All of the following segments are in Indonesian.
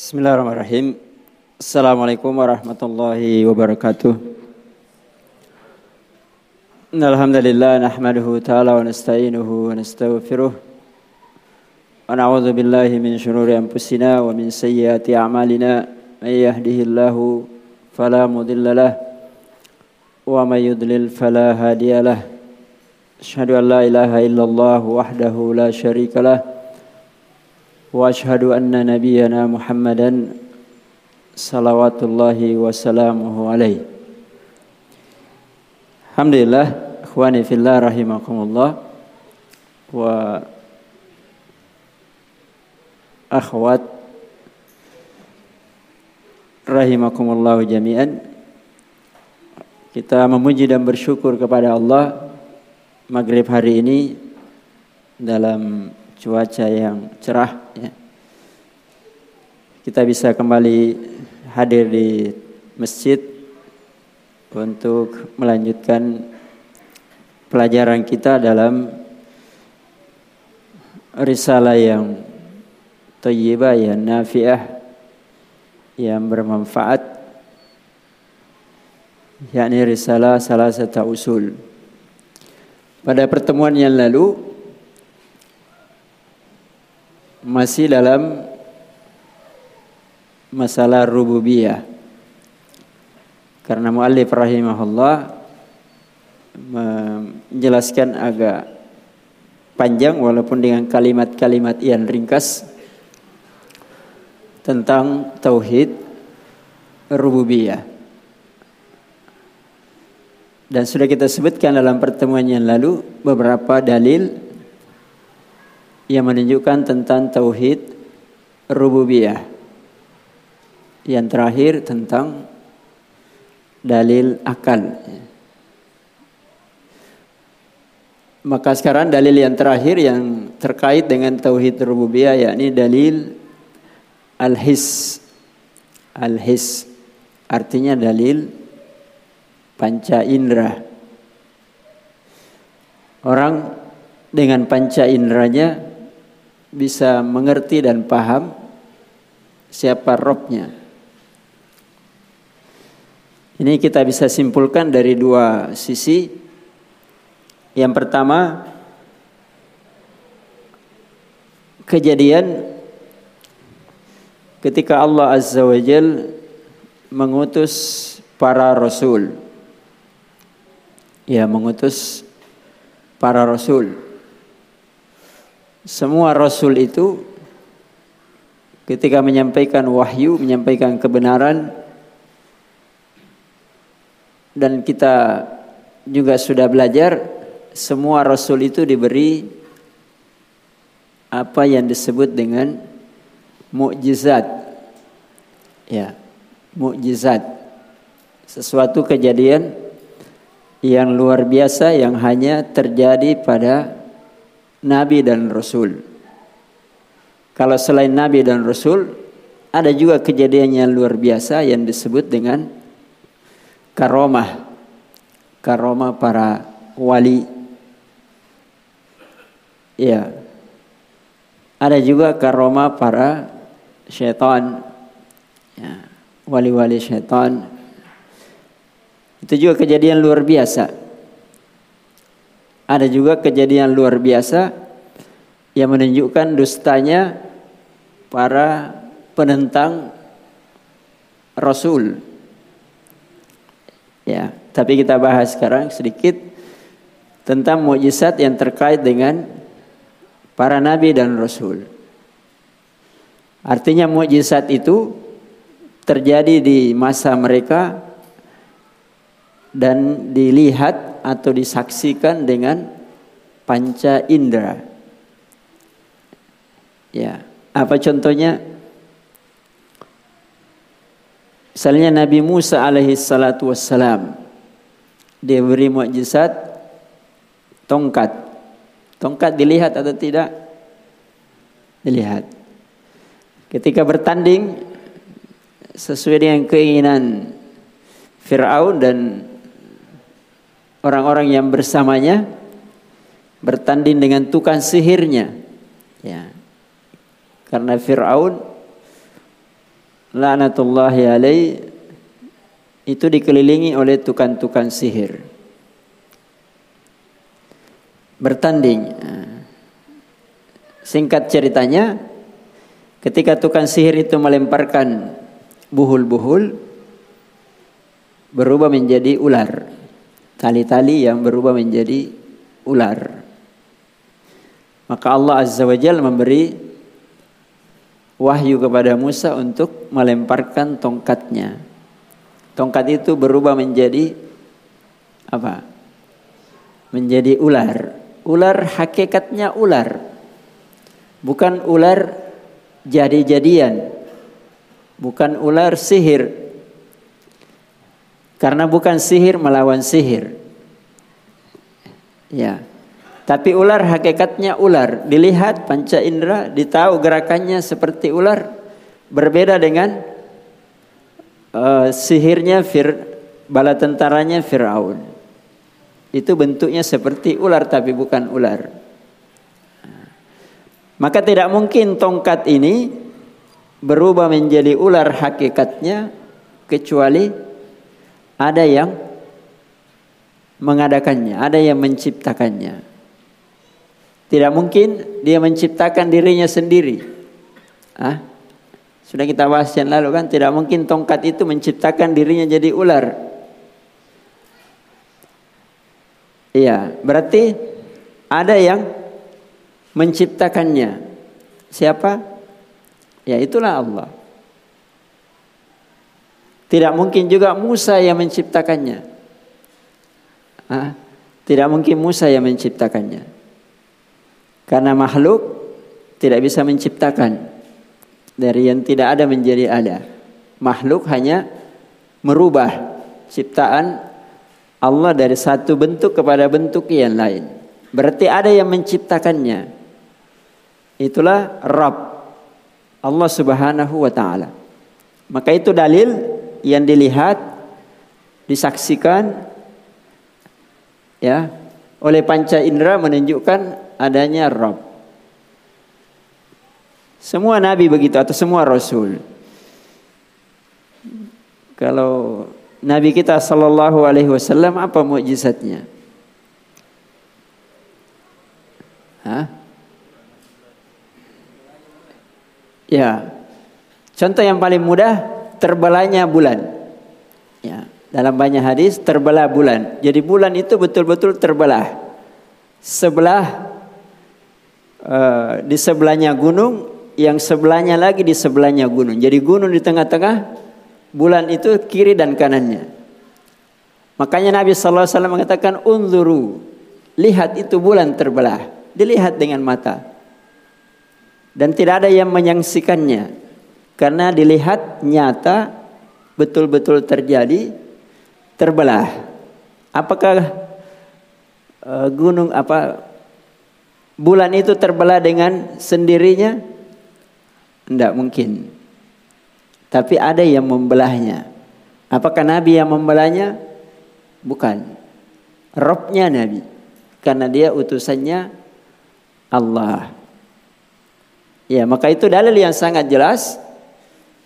Bismillahirrahmanirrahim. Assalamualaikum warahmatullahi wabarakatuh. Alhamdulillah nahmaduhu ta'ala wa nasta'inuhu wa nastaghfiruh. Wa na'udzu billahi min shururi anfusina wa min sayyiati a'malina. May yahdihillahu fala mudilla lah wa may yudlil fala hadiya lah. Asyhadu an la ilaha illallah wahdahu la syarika lah. واشهد ان نبينا محمدا صلوات الله وسلامه عليه Alhamdulillah ikhwani fillah rahimakumullah wa akhwat rahimakumullah jami'an kita memuji dan bersyukur kepada Allah maghrib hari ini dalam cuaca yang cerah ya. kita bisa kembali hadir di masjid untuk melanjutkan pelajaran kita dalam risalah yang thayyibah yang nafiah yang bermanfaat yakni risalah salah satu usul. Pada pertemuan yang lalu masih dalam masalah rububiyah. Karena muallif rahimahullah menjelaskan agak panjang walaupun dengan kalimat-kalimat yang ringkas tentang tauhid rububiyah. Dan sudah kita sebutkan dalam pertemuan yang lalu beberapa dalil yang menunjukkan tentang tauhid rububiyah. Yang terakhir tentang dalil akal. Maka sekarang dalil yang terakhir yang terkait dengan tauhid rububiyah yakni dalil al-his. Al-his artinya dalil panca indera. Orang dengan panca inderanya bisa mengerti dan paham siapa robnya. Ini kita bisa simpulkan dari dua sisi. Yang pertama, kejadian ketika Allah Azza wa Jal mengutus para rasul. Ya, mengutus para rasul. Semua rasul itu ketika menyampaikan wahyu, menyampaikan kebenaran dan kita juga sudah belajar semua rasul itu diberi apa yang disebut dengan mukjizat. Ya, mukjizat. Sesuatu kejadian yang luar biasa yang hanya terjadi pada nabi dan rasul. Kalau selain nabi dan rasul, ada juga kejadian yang luar biasa yang disebut dengan karomah. Karomah para wali. Ya. Ada juga karomah para syaitan. Ya. Wali-wali syaitan. Itu juga kejadian luar biasa. Ada juga kejadian luar biasa yang menunjukkan dustanya para penentang Rasul. Ya, tapi kita bahas sekarang sedikit tentang mukjizat yang terkait dengan para nabi dan rasul. Artinya mukjizat itu terjadi di masa mereka dan dilihat atau disaksikan dengan panca indera. Ya, apa contohnya? Misalnya Nabi Musa alaihi salatu wassalam dia beri mukjizat tongkat. Tongkat dilihat atau tidak? Dilihat. Ketika bertanding sesuai dengan keinginan Firaun dan orang-orang yang bersamanya bertanding dengan tukang sihirnya. Ya. Karena Firaun laknatullahi alaih itu dikelilingi oleh tukang-tukang sihir. Bertanding. Singkat ceritanya, ketika tukang sihir itu melemparkan buhul-buhul, berubah menjadi ular. Tali-tali yang berubah menjadi ular. Maka Allah Azza wa Jalla memberi wahyu kepada Musa untuk melemparkan tongkatnya. Tongkat itu berubah menjadi apa? Menjadi ular. Ular hakikatnya ular. Bukan ular jadi-jadian. Bukan ular sihir. Karena bukan sihir melawan sihir. Ya. Tapi ular hakikatnya ular. Dilihat panca indera, ditahu gerakannya seperti ular. Berbeda dengan uh, sihirnya Fir, bala tentaranya Fir'aun. Itu bentuknya seperti ular tapi bukan ular. Maka tidak mungkin tongkat ini berubah menjadi ular hakikatnya kecuali ada yang mengadakannya, ada yang menciptakannya. Tidak mungkin dia menciptakan dirinya sendiri. Ah, sudah kita bahas yang lalu kan, tidak mungkin tongkat itu menciptakan dirinya jadi ular. Iya, berarti ada yang menciptakannya. Siapa? Ya itulah Allah. Tidak mungkin juga Musa yang menciptakannya. Ah, tidak mungkin Musa yang menciptakannya. Karena makhluk tidak bisa menciptakan dari yang tidak ada menjadi ada. Makhluk hanya merubah ciptaan Allah dari satu bentuk kepada bentuk yang lain. Berarti ada yang menciptakannya. Itulah Rabb Allah Subhanahu wa taala. Maka itu dalil yang dilihat, disaksikan ya oleh panca indera menunjukkan adanya Rabb. Semua nabi begitu atau semua rasul. Kalau nabi kita sallallahu alaihi wasallam apa mukjizatnya? Hah? Ya. Contoh yang paling mudah terbelahnya bulan. Ya, dalam banyak hadis terbelah bulan. Jadi bulan itu betul-betul terbelah. Sebelah uh, di sebelahnya gunung, yang sebelahnya lagi di sebelahnya gunung. Jadi gunung di tengah-tengah, bulan itu kiri dan kanannya. Makanya Nabi wasallam mengatakan unzuru, lihat itu bulan terbelah, dilihat dengan mata. Dan tidak ada yang menyaksikannya. Karena dilihat nyata betul-betul terjadi terbelah. Apakah uh, gunung apa bulan itu terbelah dengan sendirinya? Tidak mungkin. Tapi ada yang membelahnya. Apakah nabi yang membelahnya? Bukan. Robnya nabi. Karena dia utusannya Allah. Ya, maka itu dalil yang sangat jelas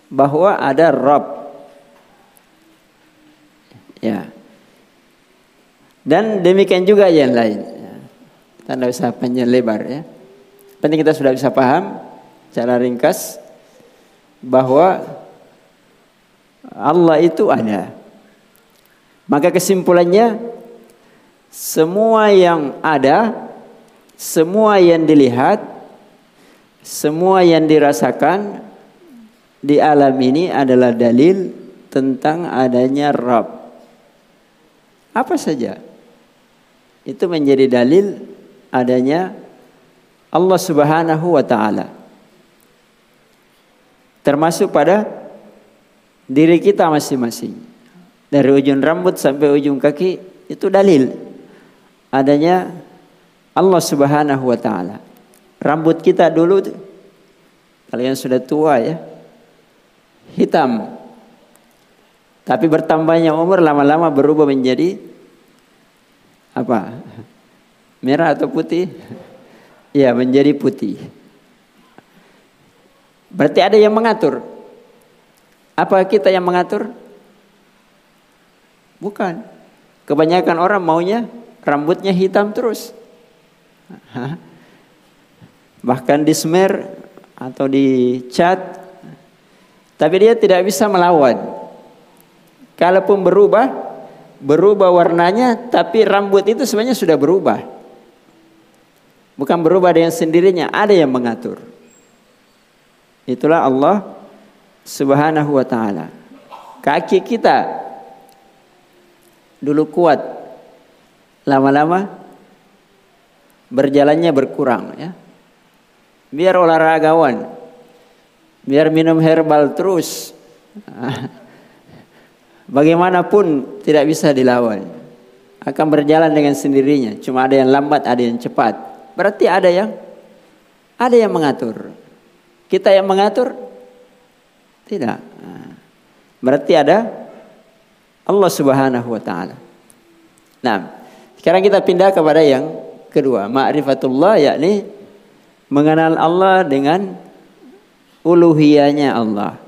bahwa ada Rob. Ya. Dan demikian juga yang lain. Kita tidak usah panjang lebar ya. Penting kita sudah bisa paham cara ringkas bahwa Allah itu ada. Maka kesimpulannya semua yang ada, semua yang dilihat semua yang dirasakan di alam ini adalah dalil tentang adanya Rabb. Apa saja. Itu menjadi dalil adanya Allah Subhanahu wa taala. Termasuk pada diri kita masing-masing. Dari ujung rambut sampai ujung kaki itu dalil adanya Allah Subhanahu wa taala. Rambut kita dulu kalian sudah tua ya. Hitam. Tapi bertambahnya umur lama-lama berubah menjadi apa? Merah atau putih? Ya, menjadi putih. Berarti ada yang mengatur. Apa kita yang mengatur? Bukan. Kebanyakan orang maunya rambutnya hitam terus. Bahkan di smear atau di cat. Tapi dia tidak bisa melawan. Kalaupun berubah, berubah warnanya, tapi rambut itu sebenarnya sudah berubah. Bukan berubah dengan sendirinya, ada yang mengatur. Itulah Allah Subhanahu wa taala. Kaki kita dulu kuat. Lama-lama berjalannya berkurang ya. Biar olahragawan. Biar minum herbal terus. Bagaimanapun tidak bisa dilawan. Akan berjalan dengan sendirinya. Cuma ada yang lambat, ada yang cepat. Berarti ada yang ada yang mengatur. Kita yang mengatur? Tidak. Berarti ada Allah Subhanahu wa taala. Nah, sekarang kita pindah kepada yang kedua, ma'rifatullah yakni mengenal Allah dengan uluhiyahnya Allah.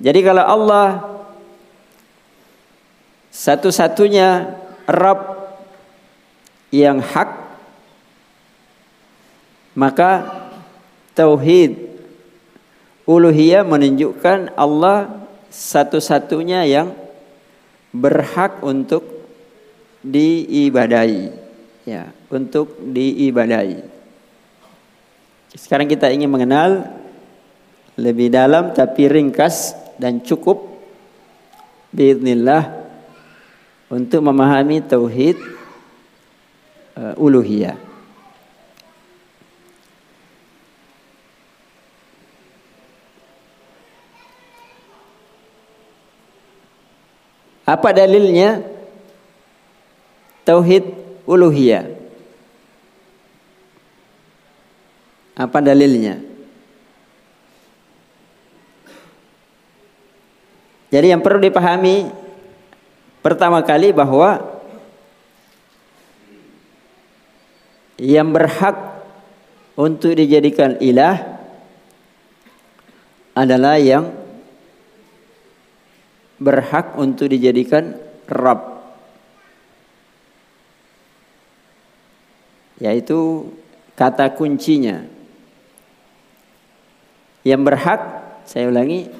Jadi kalau Allah satu-satunya Rabb yang hak maka tauhid uluhiyah menunjukkan Allah satu-satunya yang berhak untuk diibadai. Ya untuk diibadai. Sekarang kita ingin mengenal lebih dalam tapi ringkas dan cukup biiznillah untuk memahami tauhid uh, uluhiyah. Apa dalilnya? Tauhid uluhiyah. Apa dalilnya? Jadi yang perlu dipahami pertama kali bahwa yang berhak untuk dijadikan ilah adalah yang berhak untuk dijadikan Rabb. Yaitu kata kuncinya. Yang berhak saya ulangi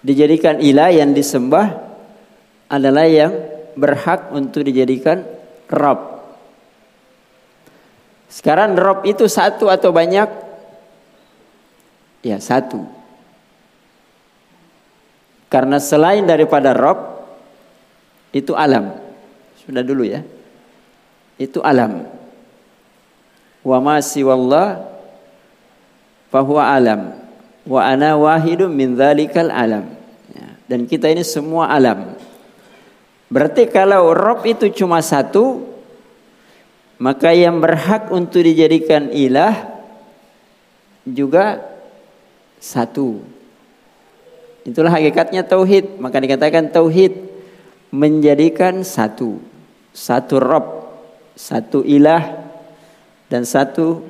dijadikan ilah yang disembah adalah yang berhak untuk dijadikan Rabb sekarang rob itu satu atau banyak? Ya satu. Karena selain daripada rob itu alam. Sudah dulu ya. Itu alam. Wa ma siwallah fahuwa alam. Wa ana wahidun min dzalikal alam. Ya. Dan kita ini semua alam. Berarti kalau rob itu cuma satu, maka yang berhak untuk dijadikan ilah juga satu. Itulah hakikatnya tauhid. Maka dikatakan tauhid menjadikan satu. Satu Rob, satu ilah dan satu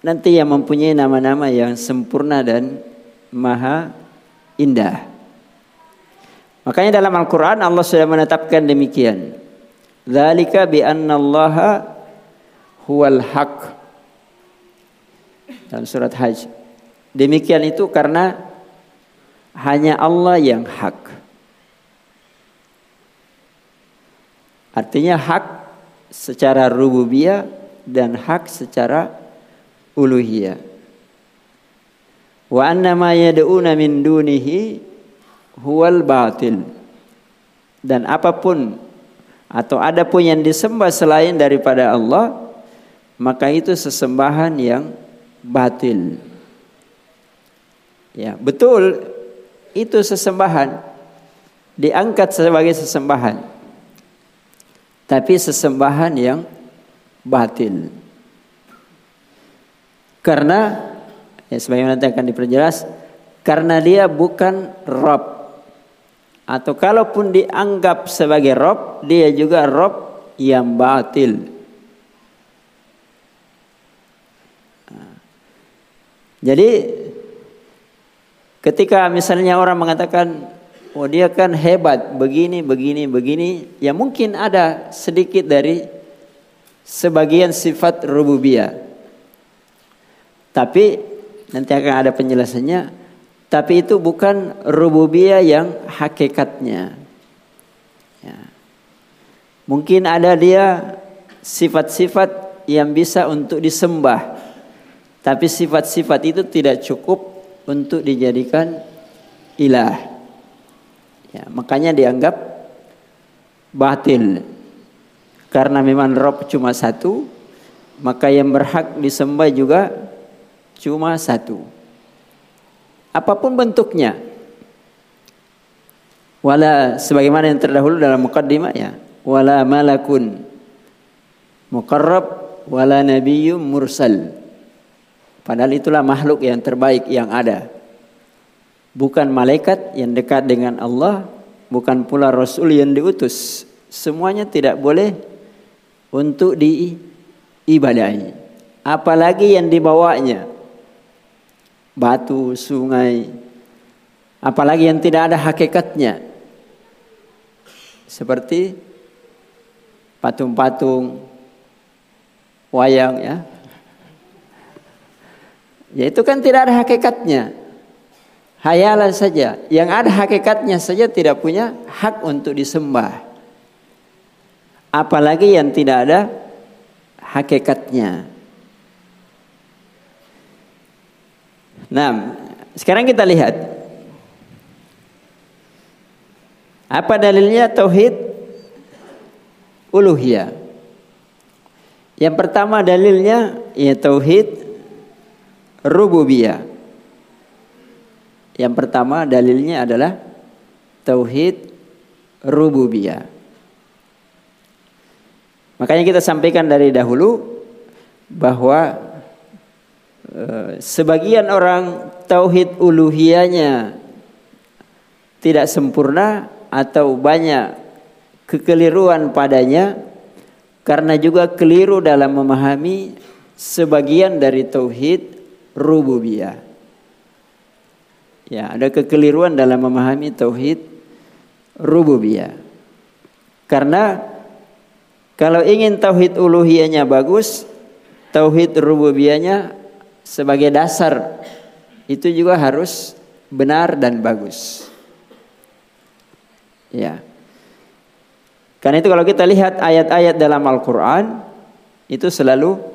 nanti yang mempunyai nama-nama yang sempurna dan maha indah. Makanya dalam Al-Quran Allah sudah menetapkan demikian. Zalika bi anna huwal haq dalam surat Hajj. Demikian itu karena hanya Allah yang hak. Artinya hak secara rububiyah dan hak secara uluhiyah. Wa anna ma yad'una min dunihi huwal batil. Dan apa pun atau adapun yang disembah selain daripada Allah maka itu sesembahan yang batil. Ya, betul itu sesembahan diangkat sebagai sesembahan. Tapi sesembahan yang batil. Karena ya sebagaimana nanti akan diperjelas karena dia bukan Rob atau kalaupun dianggap sebagai Rob dia juga Rob yang batil Jadi Ketika misalnya orang mengatakan, oh dia kan hebat, begini, begini, begini, ya mungkin ada sedikit dari sebagian sifat rububiyah. Tapi nanti akan ada penjelasannya. Tapi itu bukan rububiyah yang hakikatnya. Ya. Mungkin ada dia sifat-sifat yang bisa untuk disembah. Tapi sifat-sifat itu tidak cukup untuk dijadikan ilah. Ya, makanya dianggap batil. Karena memang Rob cuma satu, maka yang berhak disembah juga cuma satu. Apa pun bentuknya. Wala sebagaimana yang terdahulu dalam mukaddimah ya. Wala malakun muqarrab wala nabiyyun mursal. Padahal itulah makhluk yang terbaik yang ada. Bukan malaikat yang dekat dengan Allah, bukan pula rasul yang diutus. Semuanya tidak boleh untuk diibadahi. Apalagi yang dibawanya. Batu, sungai, apalagi yang tidak ada hakikatnya. Seperti patung-patung, wayang ya, Ya itu kan tidak ada hakikatnya. Hayalan saja. Yang ada hakikatnya saja tidak punya hak untuk disembah. Apalagi yang tidak ada hakikatnya. Nah, sekarang kita lihat. Apa dalilnya tauhid uluhiyah? Yang pertama dalilnya ya tauhid rububiyah. Yang pertama dalilnya adalah tauhid rububiyah. Makanya kita sampaikan dari dahulu bahwa e, sebagian orang tauhid uluhiyahnya tidak sempurna atau banyak kekeliruan padanya karena juga keliru dalam memahami sebagian dari tauhid rububiyah. Ya, ada kekeliruan dalam memahami tauhid rububiyah. Karena kalau ingin tauhid uluhiyahnya bagus, tauhid rububiyahnya sebagai dasar itu juga harus benar dan bagus. Ya. Karena itu kalau kita lihat ayat-ayat dalam Al-Qur'an itu selalu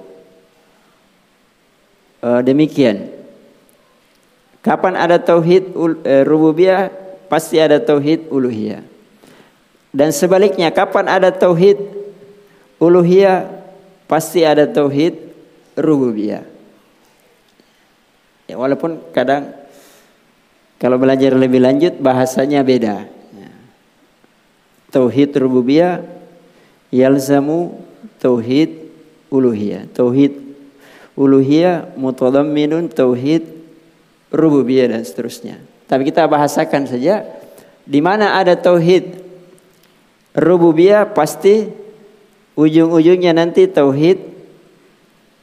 uh, demikian. Kapan ada tauhid uh, rububiyah pasti ada tauhid uluhiyah. Dan sebaliknya kapan ada tauhid uluhiyah pasti ada tauhid rububiyah. Ya, walaupun kadang kalau belajar lebih lanjut bahasanya beda. Ya. Tauhid rububiyah yalzamu tauhid uluhiyah. Tauhid uluhiyah mutadamminun tauhid rububiyah dan seterusnya. Tapi kita bahasakan saja di mana ada tauhid rububiyah pasti ujung-ujungnya nanti tauhid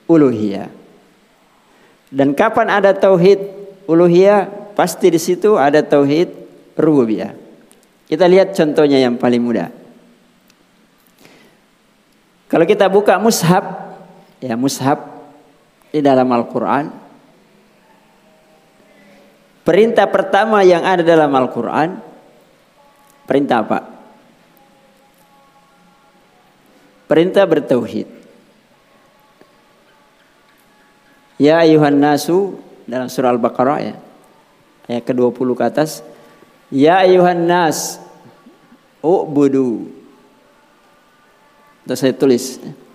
uluhiyah. Dan kapan ada tauhid uluhiyah pasti di situ ada tauhid rububiyah. Kita lihat contohnya yang paling mudah. Kalau kita buka mushaf, ya mushaf di dalam Al-Quran. Perintah pertama yang ada dalam Al-Quran, perintah apa? Perintah bertauhid. Ya ayuhan nasu dalam surah Al-Baqarah ya. Ayat ke-20 ke atas. Ya ayuhan nas u'budu. Itu saya tulis. Ya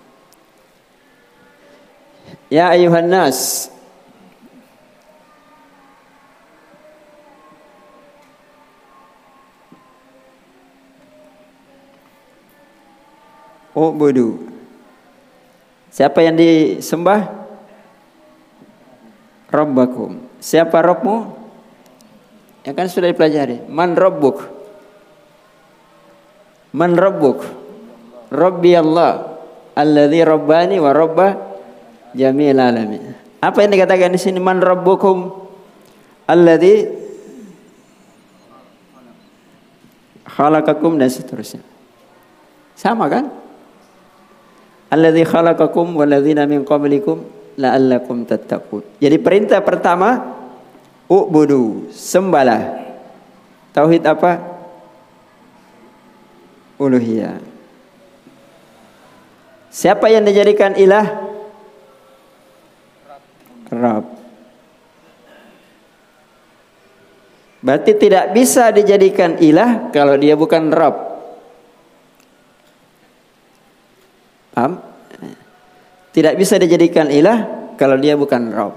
ayuhan nas. Ubudu Siapa yang disembah? Rabbakum. Siapa Rabbmu? Ya kan sudah dipelajari. Man Rabbuk. Man Rabbuk. Rabbi Allah. Alladhi Rabbani wa Rabbah jamil alamin. Apa yang dikatakan di sini man rabbukum alladhi khalaqakum dan seterusnya. Sama kan? Alladhi khalaqakum walladzina min qablikum la'allakum tattaqun. Jadi perintah pertama ubudu, sembahlah. Tauhid apa? Uluhiyah. Siapa yang dijadikan ilah? Rabb. Berarti tidak bisa dijadikan ilah kalau dia bukan Rabb. Paham? Tidak bisa dijadikan ilah kalau dia bukan Rabb.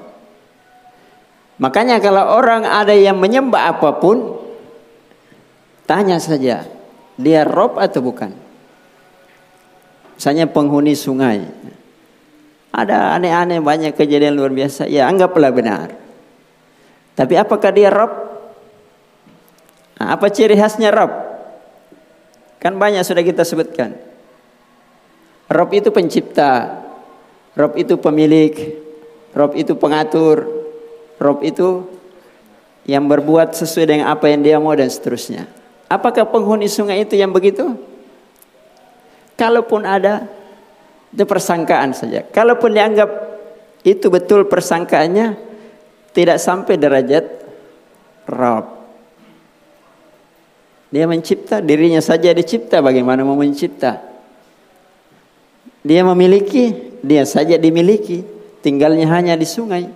Makanya kalau orang ada yang menyembah apa pun, tanya saja, dia Rob atau bukan? Misalnya penghuni sungai. Ada aneh-aneh banyak kejadian luar biasa. Ya anggaplah benar. Tapi apakah dia Rob? Nah, apa ciri khasnya Rob? Kan banyak sudah kita sebutkan. Rob itu pencipta. Rob itu pemilik. Rob itu pengatur. Rob itu yang berbuat sesuai dengan apa yang dia mau dan seterusnya. Apakah penghuni sungai itu yang begitu? Kalaupun ada, itu persangkaan saja. Kalaupun dianggap itu betul persangkaannya, tidak sampai derajat Rob. Dia mencipta, dirinya saja dicipta, bagaimana mau mencipta? Dia memiliki, dia saja dimiliki, tinggalnya hanya di sungai.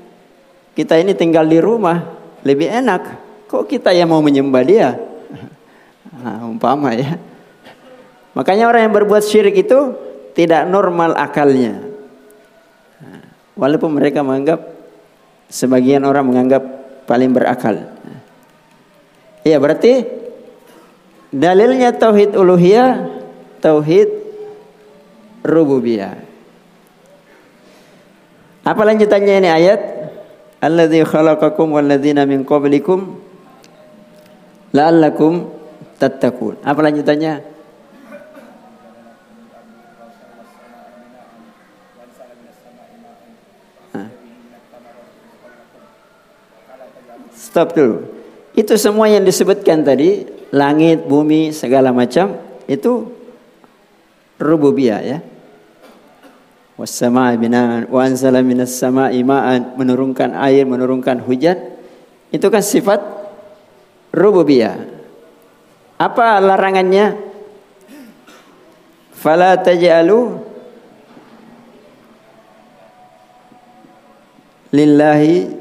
Kita ini tinggal di rumah, lebih enak. Kok kita yang mau menyembah dia? Nah, umpama ya. Makanya orang yang berbuat syirik itu tidak normal akalnya. Walaupun mereka menganggap sebagian orang menganggap paling berakal. Iya berarti dalilnya tauhid uluhiyah, tauhid rububiyah. Apa lanjutannya ini ayat? Alladzi khalaqakum walladzina min qablikum la'allakum tattaqun. Apa lanjutannya? Stop dulu. Itu semua yang disebutkan tadi, langit, bumi, segala macam, itu rububiyah ya. Wassama'i binaan wa anzala minas sama'i ma'an menurunkan air, menurunkan hujan. Itu kan sifat rububiyah. Apa larangannya? Fala taj'alu lillahi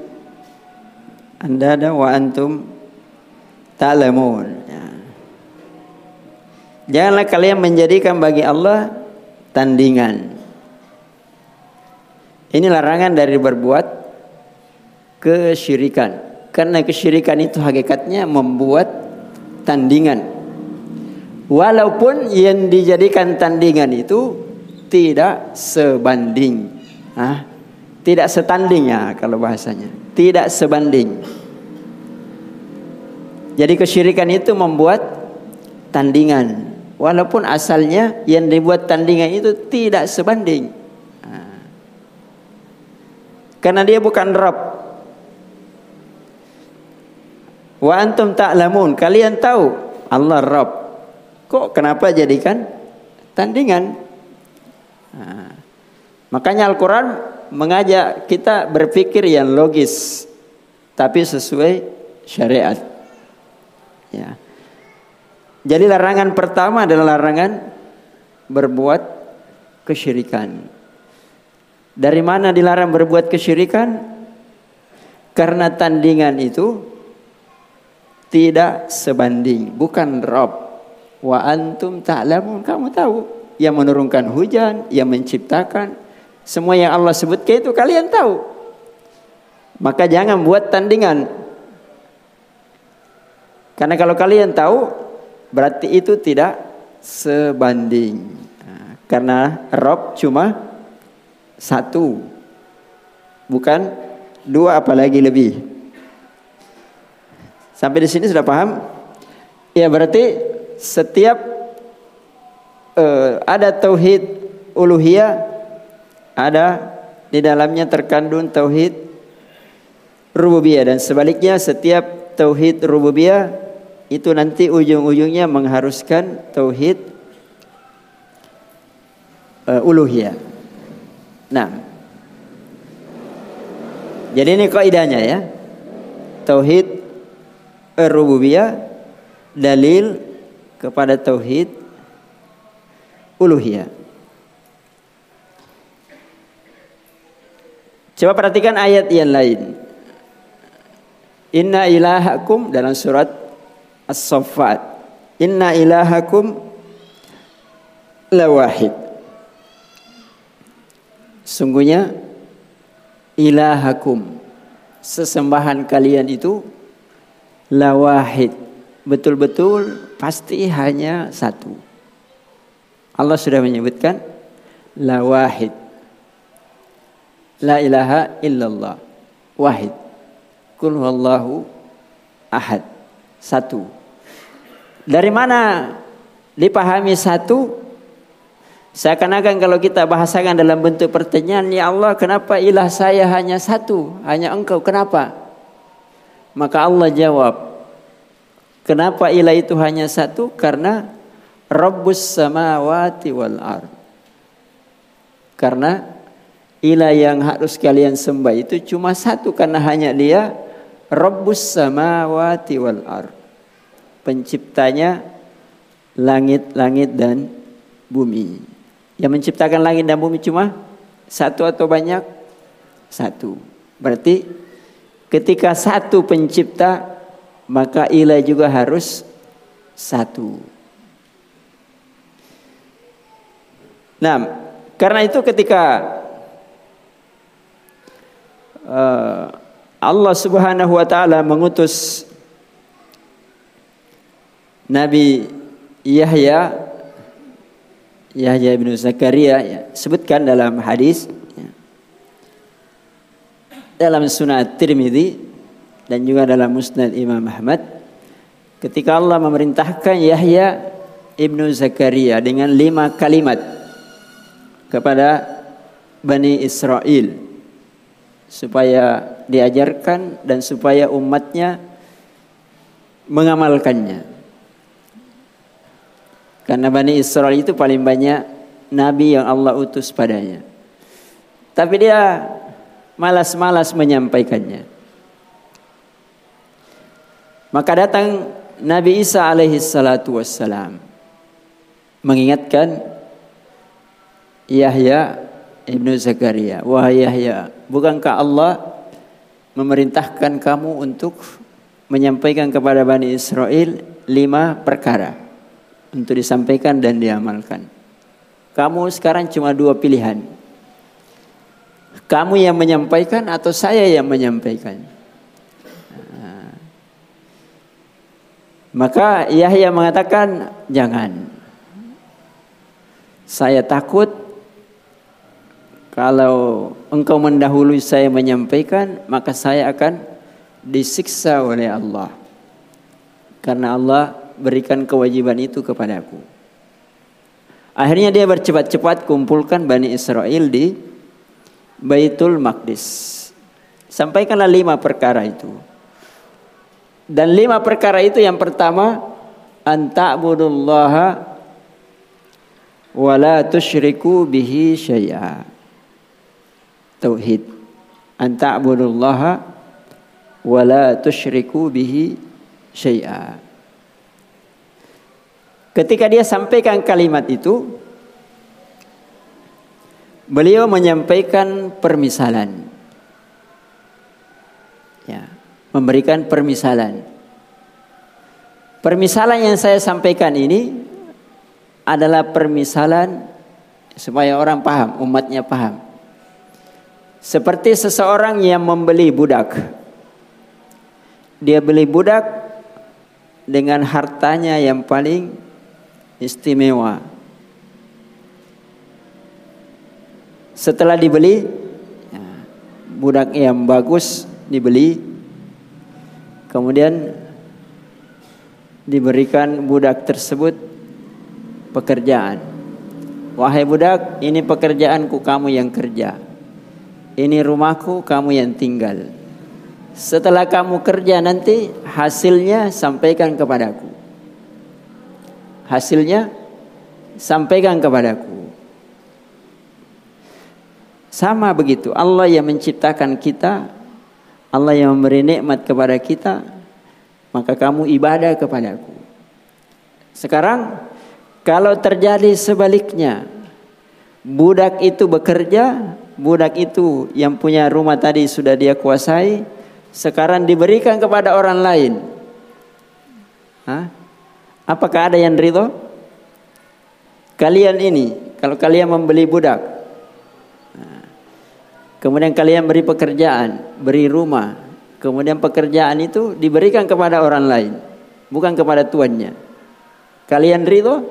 andada wa antum ta'lamun. Ya. Janganlah kalian menjadikan bagi Allah tandingan. Ini larangan dari berbuat kesyirikan. Karena kesyirikan itu hakikatnya membuat tandingan. Walaupun yang dijadikan tandingan itu tidak sebanding. Ah, tidak setanding ya kalau bahasanya. Tidak sebanding. Jadi kesyirikan itu membuat tandingan. Walaupun asalnya yang dibuat tandingan itu tidak sebanding. Karena dia bukan Rabb. Wa antum ta'lamun, kalian tahu Allah Rabb. Kok kenapa jadikan tandingan? Makanya Al-Quran mengajak kita berpikir yang logis, tapi sesuai syariat. Ya. Jadi larangan pertama adalah larangan berbuat kesyirikan. Dari mana dilarang berbuat kesyirikan? Karena tandingan itu tidak sebanding, bukan Rob. Wa antum ta'lamun, kamu tahu yang menurunkan hujan, yang menciptakan semua yang Allah sebutkan itu kalian tahu. Maka jangan buat tandingan. Karena kalau kalian tahu berarti itu tidak sebanding. Nah, karena Rob cuma satu bukan dua apalagi lebih sampai di sini sudah paham ya berarti setiap uh, ada tauhid uluhiyah ada di dalamnya terkandung tauhid rububiyah dan sebaliknya setiap tauhid rububiyah itu nanti ujung-ujungnya mengharuskan tauhid uh, uluhiyah. Nah, jadi ini kaidahnya ya. Tauhid rububiyah dalil kepada tauhid uluhiyah. Coba perhatikan ayat yang lain. Inna ilahakum dalam surat As-Saffat. Inna ilahakum lawahid. Sungguhnya ilahakum sesembahan kalian itu lawahid. Betul-betul pasti hanya satu. Allah sudah menyebutkan lawahid. La ilaha illallah. Wahid. Kul huwallahu ahad. Satu. Dari mana dipahami satu? Seakan-akan kalau kita bahasakan dalam bentuk pertanyaan, Ya Allah kenapa ilah saya hanya satu? Hanya engkau, kenapa? Maka Allah jawab, Kenapa ilah itu hanya satu? Karena Rabbus samawati wal ard. Karena ilah yang harus kalian sembah itu cuma satu karena hanya dia Rabbus samawati wal ard penciptanya langit-langit dan bumi. Yang menciptakan langit dan bumi cuma satu atau banyak? Satu. Berarti ketika satu pencipta maka ilah juga harus satu. Nah, karena itu ketika Allah Subhanahu wa taala mengutus Nabi Yahya Yahya bin Zakaria ya, sebutkan dalam hadis ya, dalam Sunnah Tirmidzi dan juga dalam Musnad Imam Ahmad ketika Allah memerintahkan Yahya ibnu Zakaria dengan lima kalimat kepada Bani Israel supaya diajarkan dan supaya umatnya mengamalkannya. Karena Bani Israel itu paling banyak nabi yang Allah utus padanya. Tapi dia malas-malas menyampaikannya. Maka datang Nabi Isa alaihi salatu wassalam mengingatkan Yahya ibnu Zakaria, wahai Yahya, bukankah Allah memerintahkan kamu untuk menyampaikan kepada Bani Israel lima perkara? untuk disampaikan dan diamalkan. Kamu sekarang cuma dua pilihan. Kamu yang menyampaikan atau saya yang menyampaikan. Maka Yahya mengatakan jangan. Saya takut kalau engkau mendahului saya menyampaikan maka saya akan disiksa oleh Allah. Karena Allah berikan kewajiban itu kepadaku. Akhirnya dia bercepat-cepat kumpulkan Bani Israel di Baitul Maqdis. Sampaikanlah lima perkara itu. Dan lima perkara itu yang pertama anta'budullaha wa la tusyriku bihi syai'a. Tauhid. Anta'budullaha wa la tusyriku bihi syai'a. Ketika dia sampaikan kalimat itu, beliau menyampaikan permisalan. Ya, memberikan permisalan. Permisalan yang saya sampaikan ini adalah permisalan supaya orang paham, umatnya paham. Seperti seseorang yang membeli budak. Dia beli budak dengan hartanya yang paling istimewa. Setelah dibeli, ya, budak yang bagus dibeli, kemudian diberikan budak tersebut pekerjaan. Wahai budak, ini pekerjaanku kamu yang kerja. Ini rumahku kamu yang tinggal. setelah kamu kerja nanti hasilnya sampaikan kepadaku. Hasilnya sampaikan kepadaku. Sama begitu, Allah yang menciptakan kita, Allah yang memberi nikmat kepada kita, maka kamu ibadah kepadaku. Sekarang kalau terjadi sebaliknya, budak itu bekerja, budak itu yang punya rumah tadi sudah dia kuasai, sekarang diberikan kepada orang lain. Hah? Apakah ada yang ridho? Kalian ini, kalau kalian membeli budak, Kemudian kalian beri pekerjaan, beri rumah. Kemudian pekerjaan itu diberikan kepada orang lain, bukan kepada tuannya. Kalian ridho?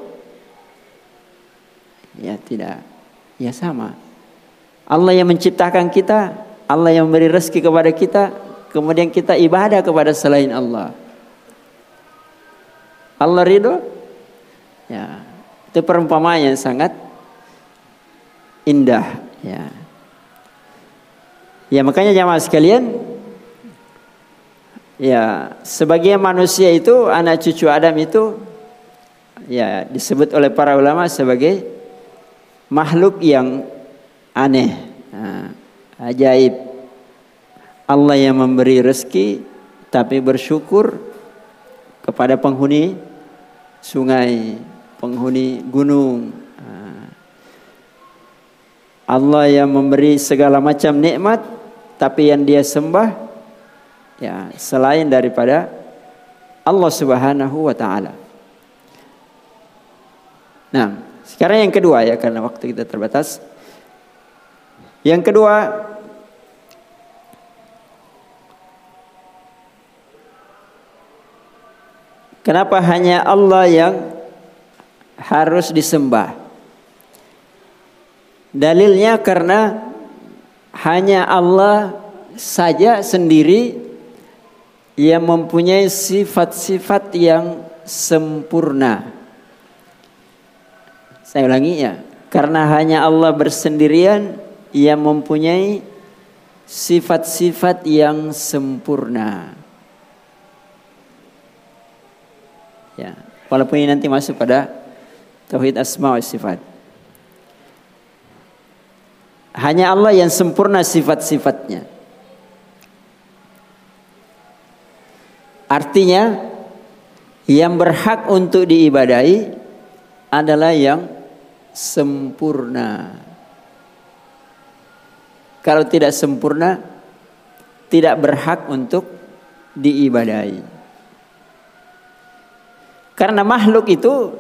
Ya tidak. Ya sama. Allah yang menciptakan kita, Allah yang memberi rezeki kepada kita, kemudian kita ibadah kepada selain Allah. Allah ridho? Ya. Itu perumpamaan yang sangat indah, ya. Ya makanya jamaah sekalian Ya sebagian manusia itu Anak cucu Adam itu Ya disebut oleh para ulama sebagai Makhluk yang aneh Ajaib Allah yang memberi rezeki Tapi bersyukur Kepada penghuni Sungai Penghuni gunung Allah yang memberi segala macam nikmat tapi yang dia sembah ya selain daripada Allah Subhanahu wa taala. Nah, sekarang yang kedua ya karena waktu kita terbatas. Yang kedua Kenapa hanya Allah yang harus disembah? Dalilnya karena hanya Allah saja sendiri yang mempunyai sifat-sifat yang sempurna. Saya ulangi ya, karena hanya Allah bersendirian yang mempunyai sifat-sifat yang sempurna. Ya, walaupun ini nanti masuk pada tauhid asma wa sifat. Hanya Allah yang sempurna sifat-sifatnya. Artinya yang berhak untuk diibadahi adalah yang sempurna. Kalau tidak sempurna tidak berhak untuk diibadahi. Karena makhluk itu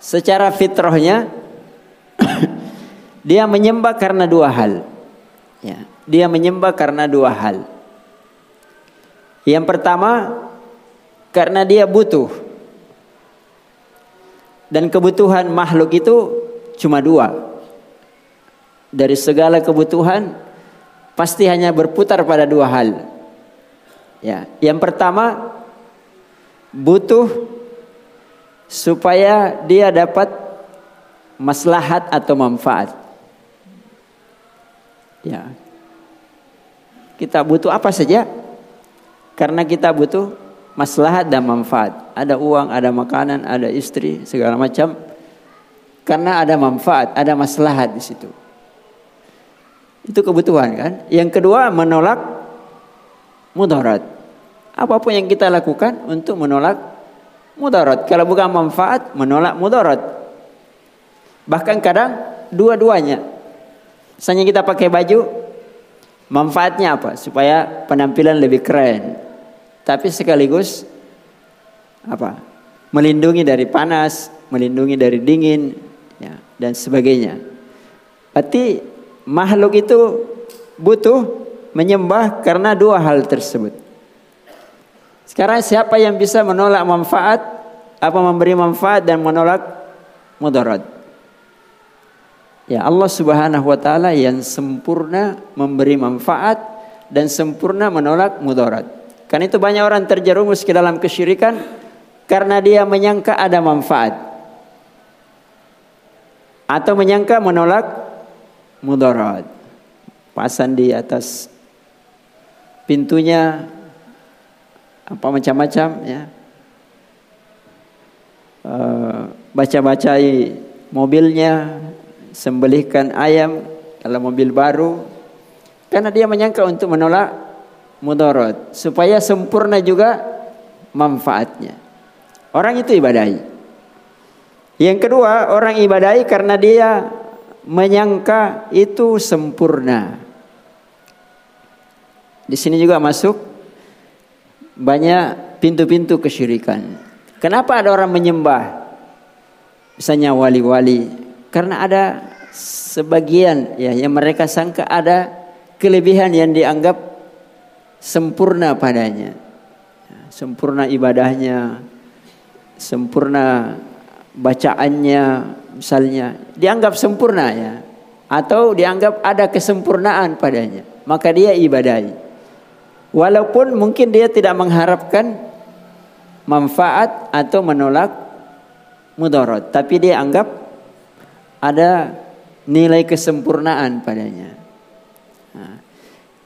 secara fitrahnya Dia menyembah karena dua hal. Ya, dia menyembah karena dua hal. Yang pertama karena dia butuh. Dan kebutuhan makhluk itu cuma dua. Dari segala kebutuhan pasti hanya berputar pada dua hal. Ya, yang pertama butuh supaya dia dapat maslahat atau manfaat. Ya. Kita butuh apa saja? Karena kita butuh maslahat dan manfaat. Ada uang, ada makanan, ada istri, segala macam. Karena ada manfaat, ada maslahat di situ. Itu kebutuhan kan? Yang kedua menolak mudarat. Apa pun yang kita lakukan untuk menolak mudarat. Kalau bukan manfaat, menolak mudarat. Bahkan kadang dua-duanya Misalnya kita pakai baju, manfaatnya apa? Supaya penampilan lebih keren. Tapi sekaligus apa? Melindungi dari panas, melindungi dari dingin, ya, dan sebagainya. Berarti makhluk itu butuh menyembah karena dua hal tersebut. Sekarang siapa yang bisa menolak manfaat, apa memberi manfaat dan menolak mudarat? Ya Allah Subhanahu wa taala yang sempurna memberi manfaat dan sempurna menolak mudarat. Karena itu banyak orang terjerumus ke dalam kesyirikan karena dia menyangka ada manfaat atau menyangka menolak mudarat. Pasan di atas pintunya apa macam-macam ya. Uh, baca-bacai mobilnya, sembelihkan ayam kalau mobil baru karena dia menyangka untuk menolak mudarat supaya sempurna juga manfaatnya. Orang itu ibadahi. Yang kedua, orang ibadahi karena dia menyangka itu sempurna. Di sini juga masuk banyak pintu-pintu kesyirikan. Kenapa ada orang menyembah misalnya wali-wali? Karena ada sebagian ya yang mereka sangka ada kelebihan yang dianggap sempurna padanya. Sempurna ibadahnya, sempurna bacaannya misalnya dianggap sempurna ya. Atau dianggap ada kesempurnaan padanya. Maka dia ibadahi Walaupun mungkin dia tidak mengharapkan manfaat atau menolak mudarat, tapi dia anggap ada nilai kesempurnaan padanya.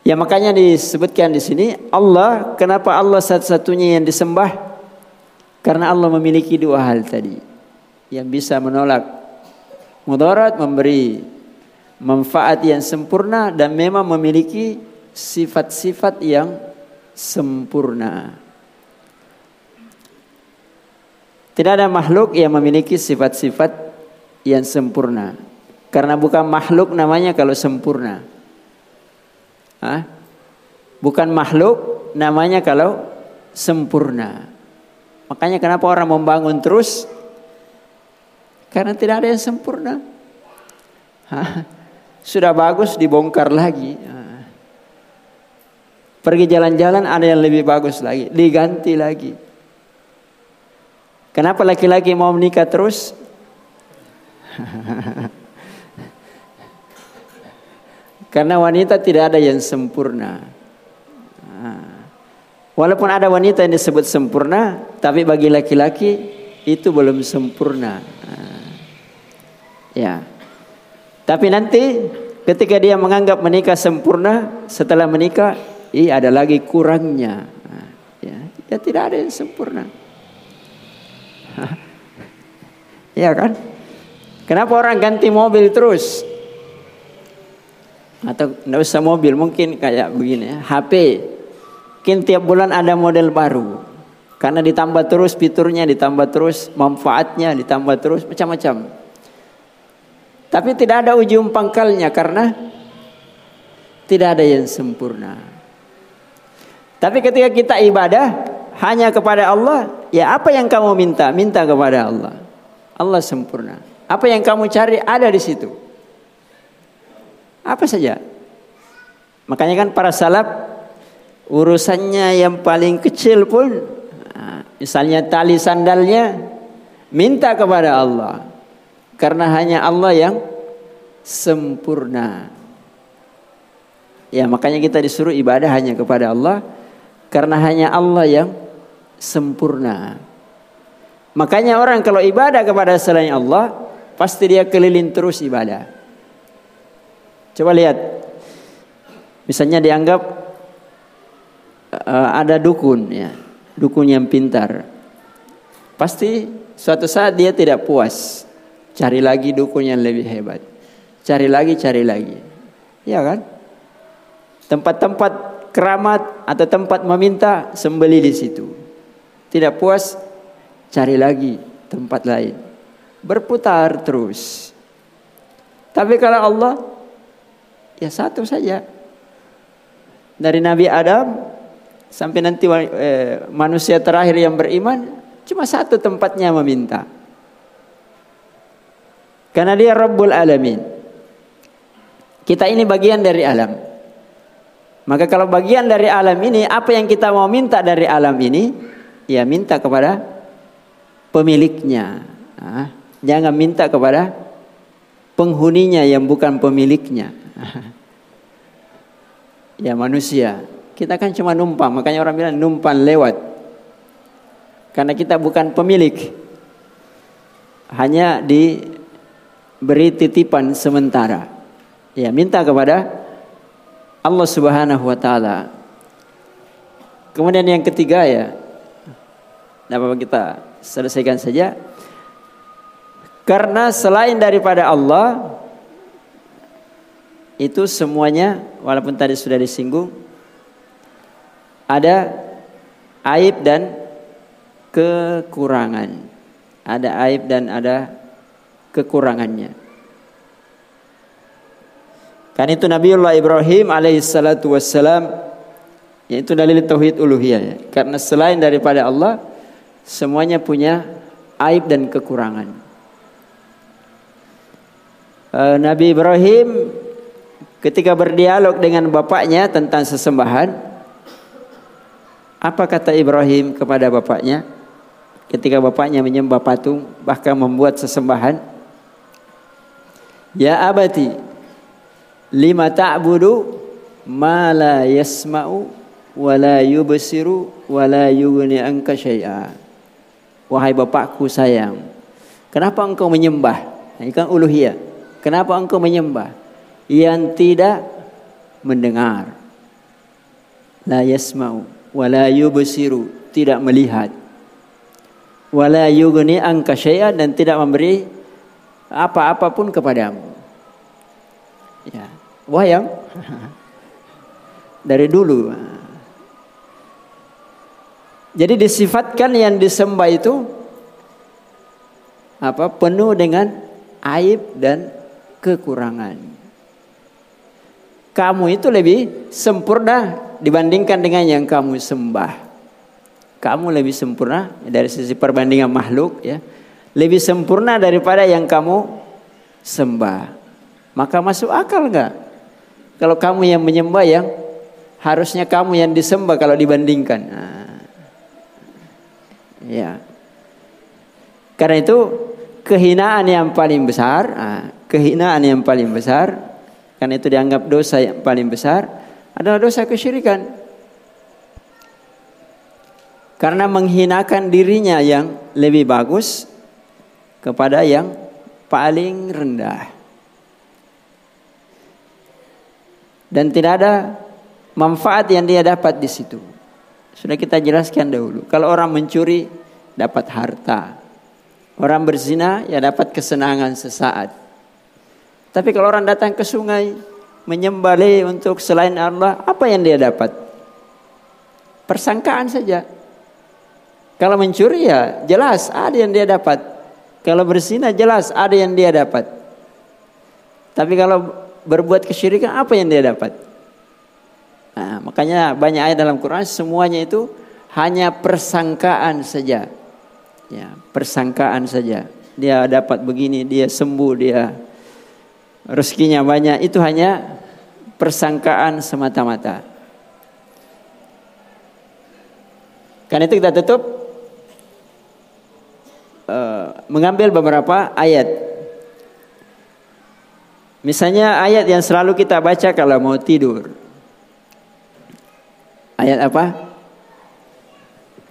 ya makanya disebutkan di sini Allah kenapa Allah satu-satunya yang disembah? Karena Allah memiliki dua hal tadi. Yang bisa menolak mudarat, memberi manfaat yang sempurna dan memang memiliki sifat-sifat yang sempurna. Tidak ada makhluk yang memiliki sifat-sifat yang sempurna. Karena bukan makhluk namanya kalau sempurna. Hah? Bukan makhluk namanya kalau sempurna. Makanya kenapa orang membangun terus? Karena tidak ada yang sempurna. Sudah bagus dibongkar lagi. Pergi jalan-jalan ada yang lebih bagus lagi, diganti lagi. Kenapa laki-laki mau menikah terus? Karena wanita tidak ada yang sempurna. Walaupun ada wanita yang disebut sempurna, tapi bagi laki-laki itu belum sempurna. Ya. Tapi nanti ketika dia menganggap menikah sempurna, setelah menikah Iya ada lagi kurangnya. Ya, ya tidak ada yang sempurna. Iya kan? Kenapa orang ganti mobil terus? Atau tidak usah mobil, mungkin kayak begini ya, HP. Mungkin tiap bulan ada model baru. Karena ditambah terus fiturnya, ditambah terus manfaatnya, ditambah terus macam-macam. Tapi tidak ada ujung pangkalnya karena tidak ada yang sempurna. Tapi ketika kita ibadah hanya kepada Allah, ya apa yang kamu minta, minta kepada Allah. Allah sempurna. Apa yang kamu cari ada di situ. Apa saja. Makanya kan para salaf urusannya yang paling kecil pun misalnya tali sandalnya minta kepada Allah. Karena hanya Allah yang sempurna. Ya makanya kita disuruh ibadah hanya kepada Allah karena hanya Allah yang sempurna. Makanya orang kalau ibadah kepada selain Allah, pasti dia keliling terus ibadah. Coba lihat. Misalnya dianggap uh, ada dukun ya, dukun yang pintar. Pasti suatu saat dia tidak puas. Cari lagi dukun yang lebih hebat. Cari lagi, cari lagi. Ya kan? Tempat-tempat keramat atau tempat meminta sembeli di situ. Tidak puas cari lagi tempat lain. Berputar terus. Tapi kalau Allah ya satu saja. Dari Nabi Adam sampai nanti eh, manusia terakhir yang beriman cuma satu tempatnya meminta. Karena dia Rabbul Alamin. Kita ini bagian dari alam. Maka kalau bagian dari alam ini, apa yang kita mau minta dari alam ini, ya minta kepada pemiliknya. Nah, jangan minta kepada penghuninya yang bukan pemiliknya. ya manusia, kita kan cuma numpang, makanya orang bilang numpang lewat. Karena kita bukan pemilik. Hanya diberi titipan sementara. Ya, minta kepada Allah Subhanahu wa taala. Kemudian yang ketiga ya, nah kita selesaikan saja. Karena selain daripada Allah itu semuanya walaupun tadi sudah disinggung ada aib dan kekurangan. Ada aib dan ada kekurangannya. Kan itu Nabiullah Ibrahim alaihissalatu wassalam yaitu dalil tauhid uluhiyah ya. Karena selain daripada Allah semuanya punya aib dan kekurangan. Uh, Nabi Ibrahim ketika berdialog dengan bapaknya tentang sesembahan apa kata Ibrahim kepada bapaknya ketika bapaknya menyembah patung bahkan membuat sesembahan Ya abati lima ta'budu ma la yasma'u wa la yubsiru wa la yughni anka syai'a. Wahai bapakku sayang, kenapa engkau menyembah? Ini kan uluhiyah. Kenapa engkau menyembah yang tidak mendengar? La yasma'u wa la yubsiru, tidak melihat. Wa la yughni anka syai'a dan tidak memberi apa-apapun kepadamu. Ya, wayang dari dulu. Jadi disifatkan yang disembah itu apa penuh dengan aib dan kekurangan. Kamu itu lebih sempurna dibandingkan dengan yang kamu sembah. Kamu lebih sempurna dari sisi perbandingan makhluk ya lebih sempurna daripada yang kamu sembah. Maka masuk akal nggak? Kalau kamu yang menyembah yang harusnya kamu yang disembah kalau dibandingkan. Nah, ya. Karena itu kehinaan yang paling besar, nah, kehinaan yang paling besar, karena itu dianggap dosa yang paling besar adalah dosa kesyirikan. Karena menghinakan dirinya yang lebih bagus kepada yang paling rendah. Dan tidak ada manfaat yang dia dapat di situ. Sudah kita jelaskan dahulu. Kalau orang mencuri dapat harta. Orang berzina ya dapat kesenangan sesaat. Tapi kalau orang datang ke sungai menyembelih untuk selain Allah, apa yang dia dapat? Persangkaan saja. Kalau mencuri ya jelas ada yang dia dapat. Kalau berzina jelas ada yang dia dapat. Tapi kalau berbuat kesyirikan apa yang dia dapat? Nah, makanya banyak ayat dalam Quran semuanya itu hanya persangkaan saja. Ya, persangkaan saja. Dia dapat begini, dia sembuh, dia rezekinya banyak. Itu hanya persangkaan semata-mata. Karena itu kita tutup Eh, mengambil beberapa ayat. Misalnya ayat yang selalu kita baca kalau mau tidur. Ayat apa?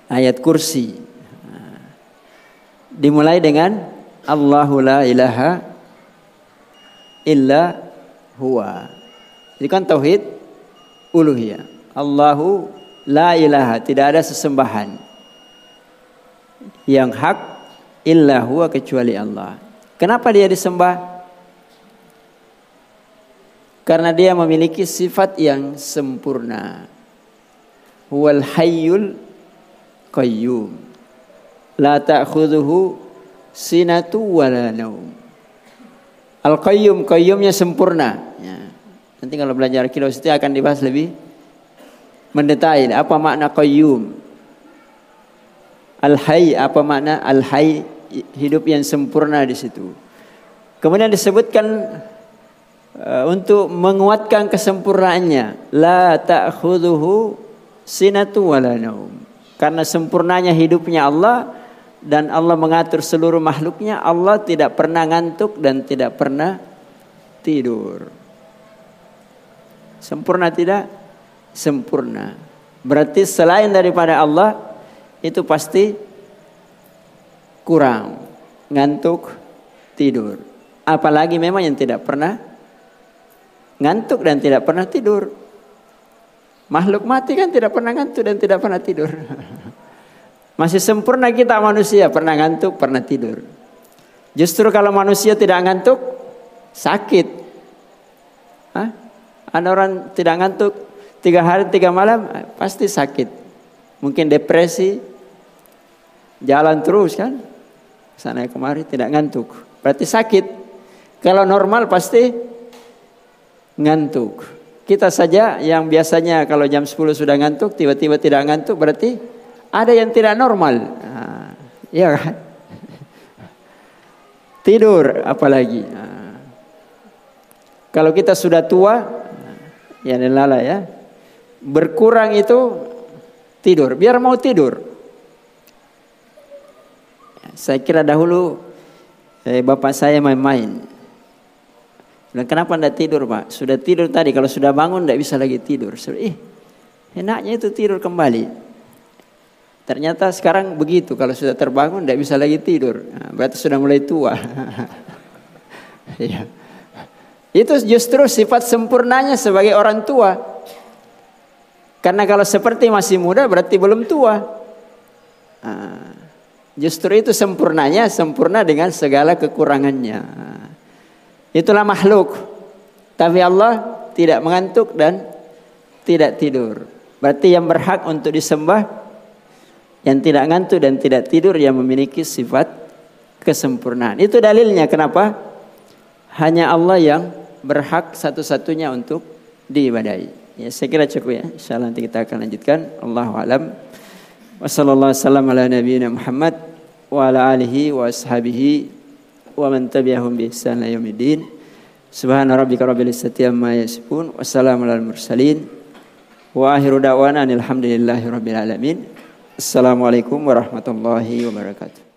Ayat kursi. Dimulai dengan Allahu la ilaha illa huwa. Ini kan tauhid uluhiyah. Allahu la ilaha, tidak ada sesembahan yang hak illa huwa kecuali Allah. Kenapa dia disembah? Karena dia memiliki sifat yang sempurna. Huwal hayyul qayyum. La ta'khudhuhu sinatu wala naum. Al-qayyum, qayyumnya sempurna. Ya. Nanti kalau belajar kilos itu akan dibahas lebih mendetail. Apa makna qayyum? Al-hayy apa makna al-hayy hidup yang sempurna di situ. Kemudian disebutkan uh, untuk menguatkan kesempurnaannya la ta'khudhuhu sinatu wala naum. Karena sempurnanya hidupnya Allah dan Allah mengatur seluruh makhluknya, Allah tidak pernah ngantuk dan tidak pernah tidur. Sempurna tidak? Sempurna. Berarti selain daripada Allah itu pasti kurang ngantuk tidur apalagi memang yang tidak pernah ngantuk dan tidak pernah tidur Makhluk mati kan tidak pernah ngantuk dan tidak pernah tidur. Masih sempurna kita manusia, pernah ngantuk, pernah tidur. Justru kalau manusia tidak ngantuk, sakit. Hah? Ada orang tidak ngantuk tiga hari tiga malam pasti sakit. Mungkin depresi, jalan terus kan, sana kemari tidak ngantuk. Berarti sakit. Kalau normal pasti ngantuk. Kita saja yang biasanya kalau jam 10 sudah ngantuk, tiba-tiba tidak ngantuk, berarti ada yang tidak normal. Nah, ya kan? Tidur apalagi. Nah, kalau kita sudah tua, ya lala ya, berkurang itu tidur. Biar mau tidur. Saya kira dahulu eh, bapak saya main-main. Dan kenapa anda tidur pak? Sudah tidur tadi, kalau sudah bangun tidak bisa lagi tidur. Eh, enaknya itu tidur kembali. Ternyata sekarang begitu, kalau sudah terbangun tidak bisa lagi tidur. Nah, berarti sudah mulai tua. ya. Itu justru sifat sempurnanya sebagai orang tua. Karena kalau seperti masih muda berarti belum tua. Nah, justru itu sempurnanya, sempurna dengan segala kekurangannya. Itulah makhluk. Tapi Allah tidak mengantuk dan tidak tidur. Berarti yang berhak untuk disembah yang tidak ngantuk dan tidak tidur yang memiliki sifat kesempurnaan. Itu dalilnya kenapa hanya Allah yang berhak satu-satunya untuk diibadahi. Ya, saya kira cukup ya. Insyaallah nanti kita akan lanjutkan. Allahu alam. Wassalamualaikum warahmatullahi Muhammad wa ala alihi wa ashabihi wa man tabi'ahum bi ihsan yaumiddin. Subhana rabbika rabbil izzati amma yasifun. Wassalamu alal mursalin. Wa akhiru da'wana alhamdulillahi rabbil alamin. Assalamualaikum warahmatullahi wabarakatuh.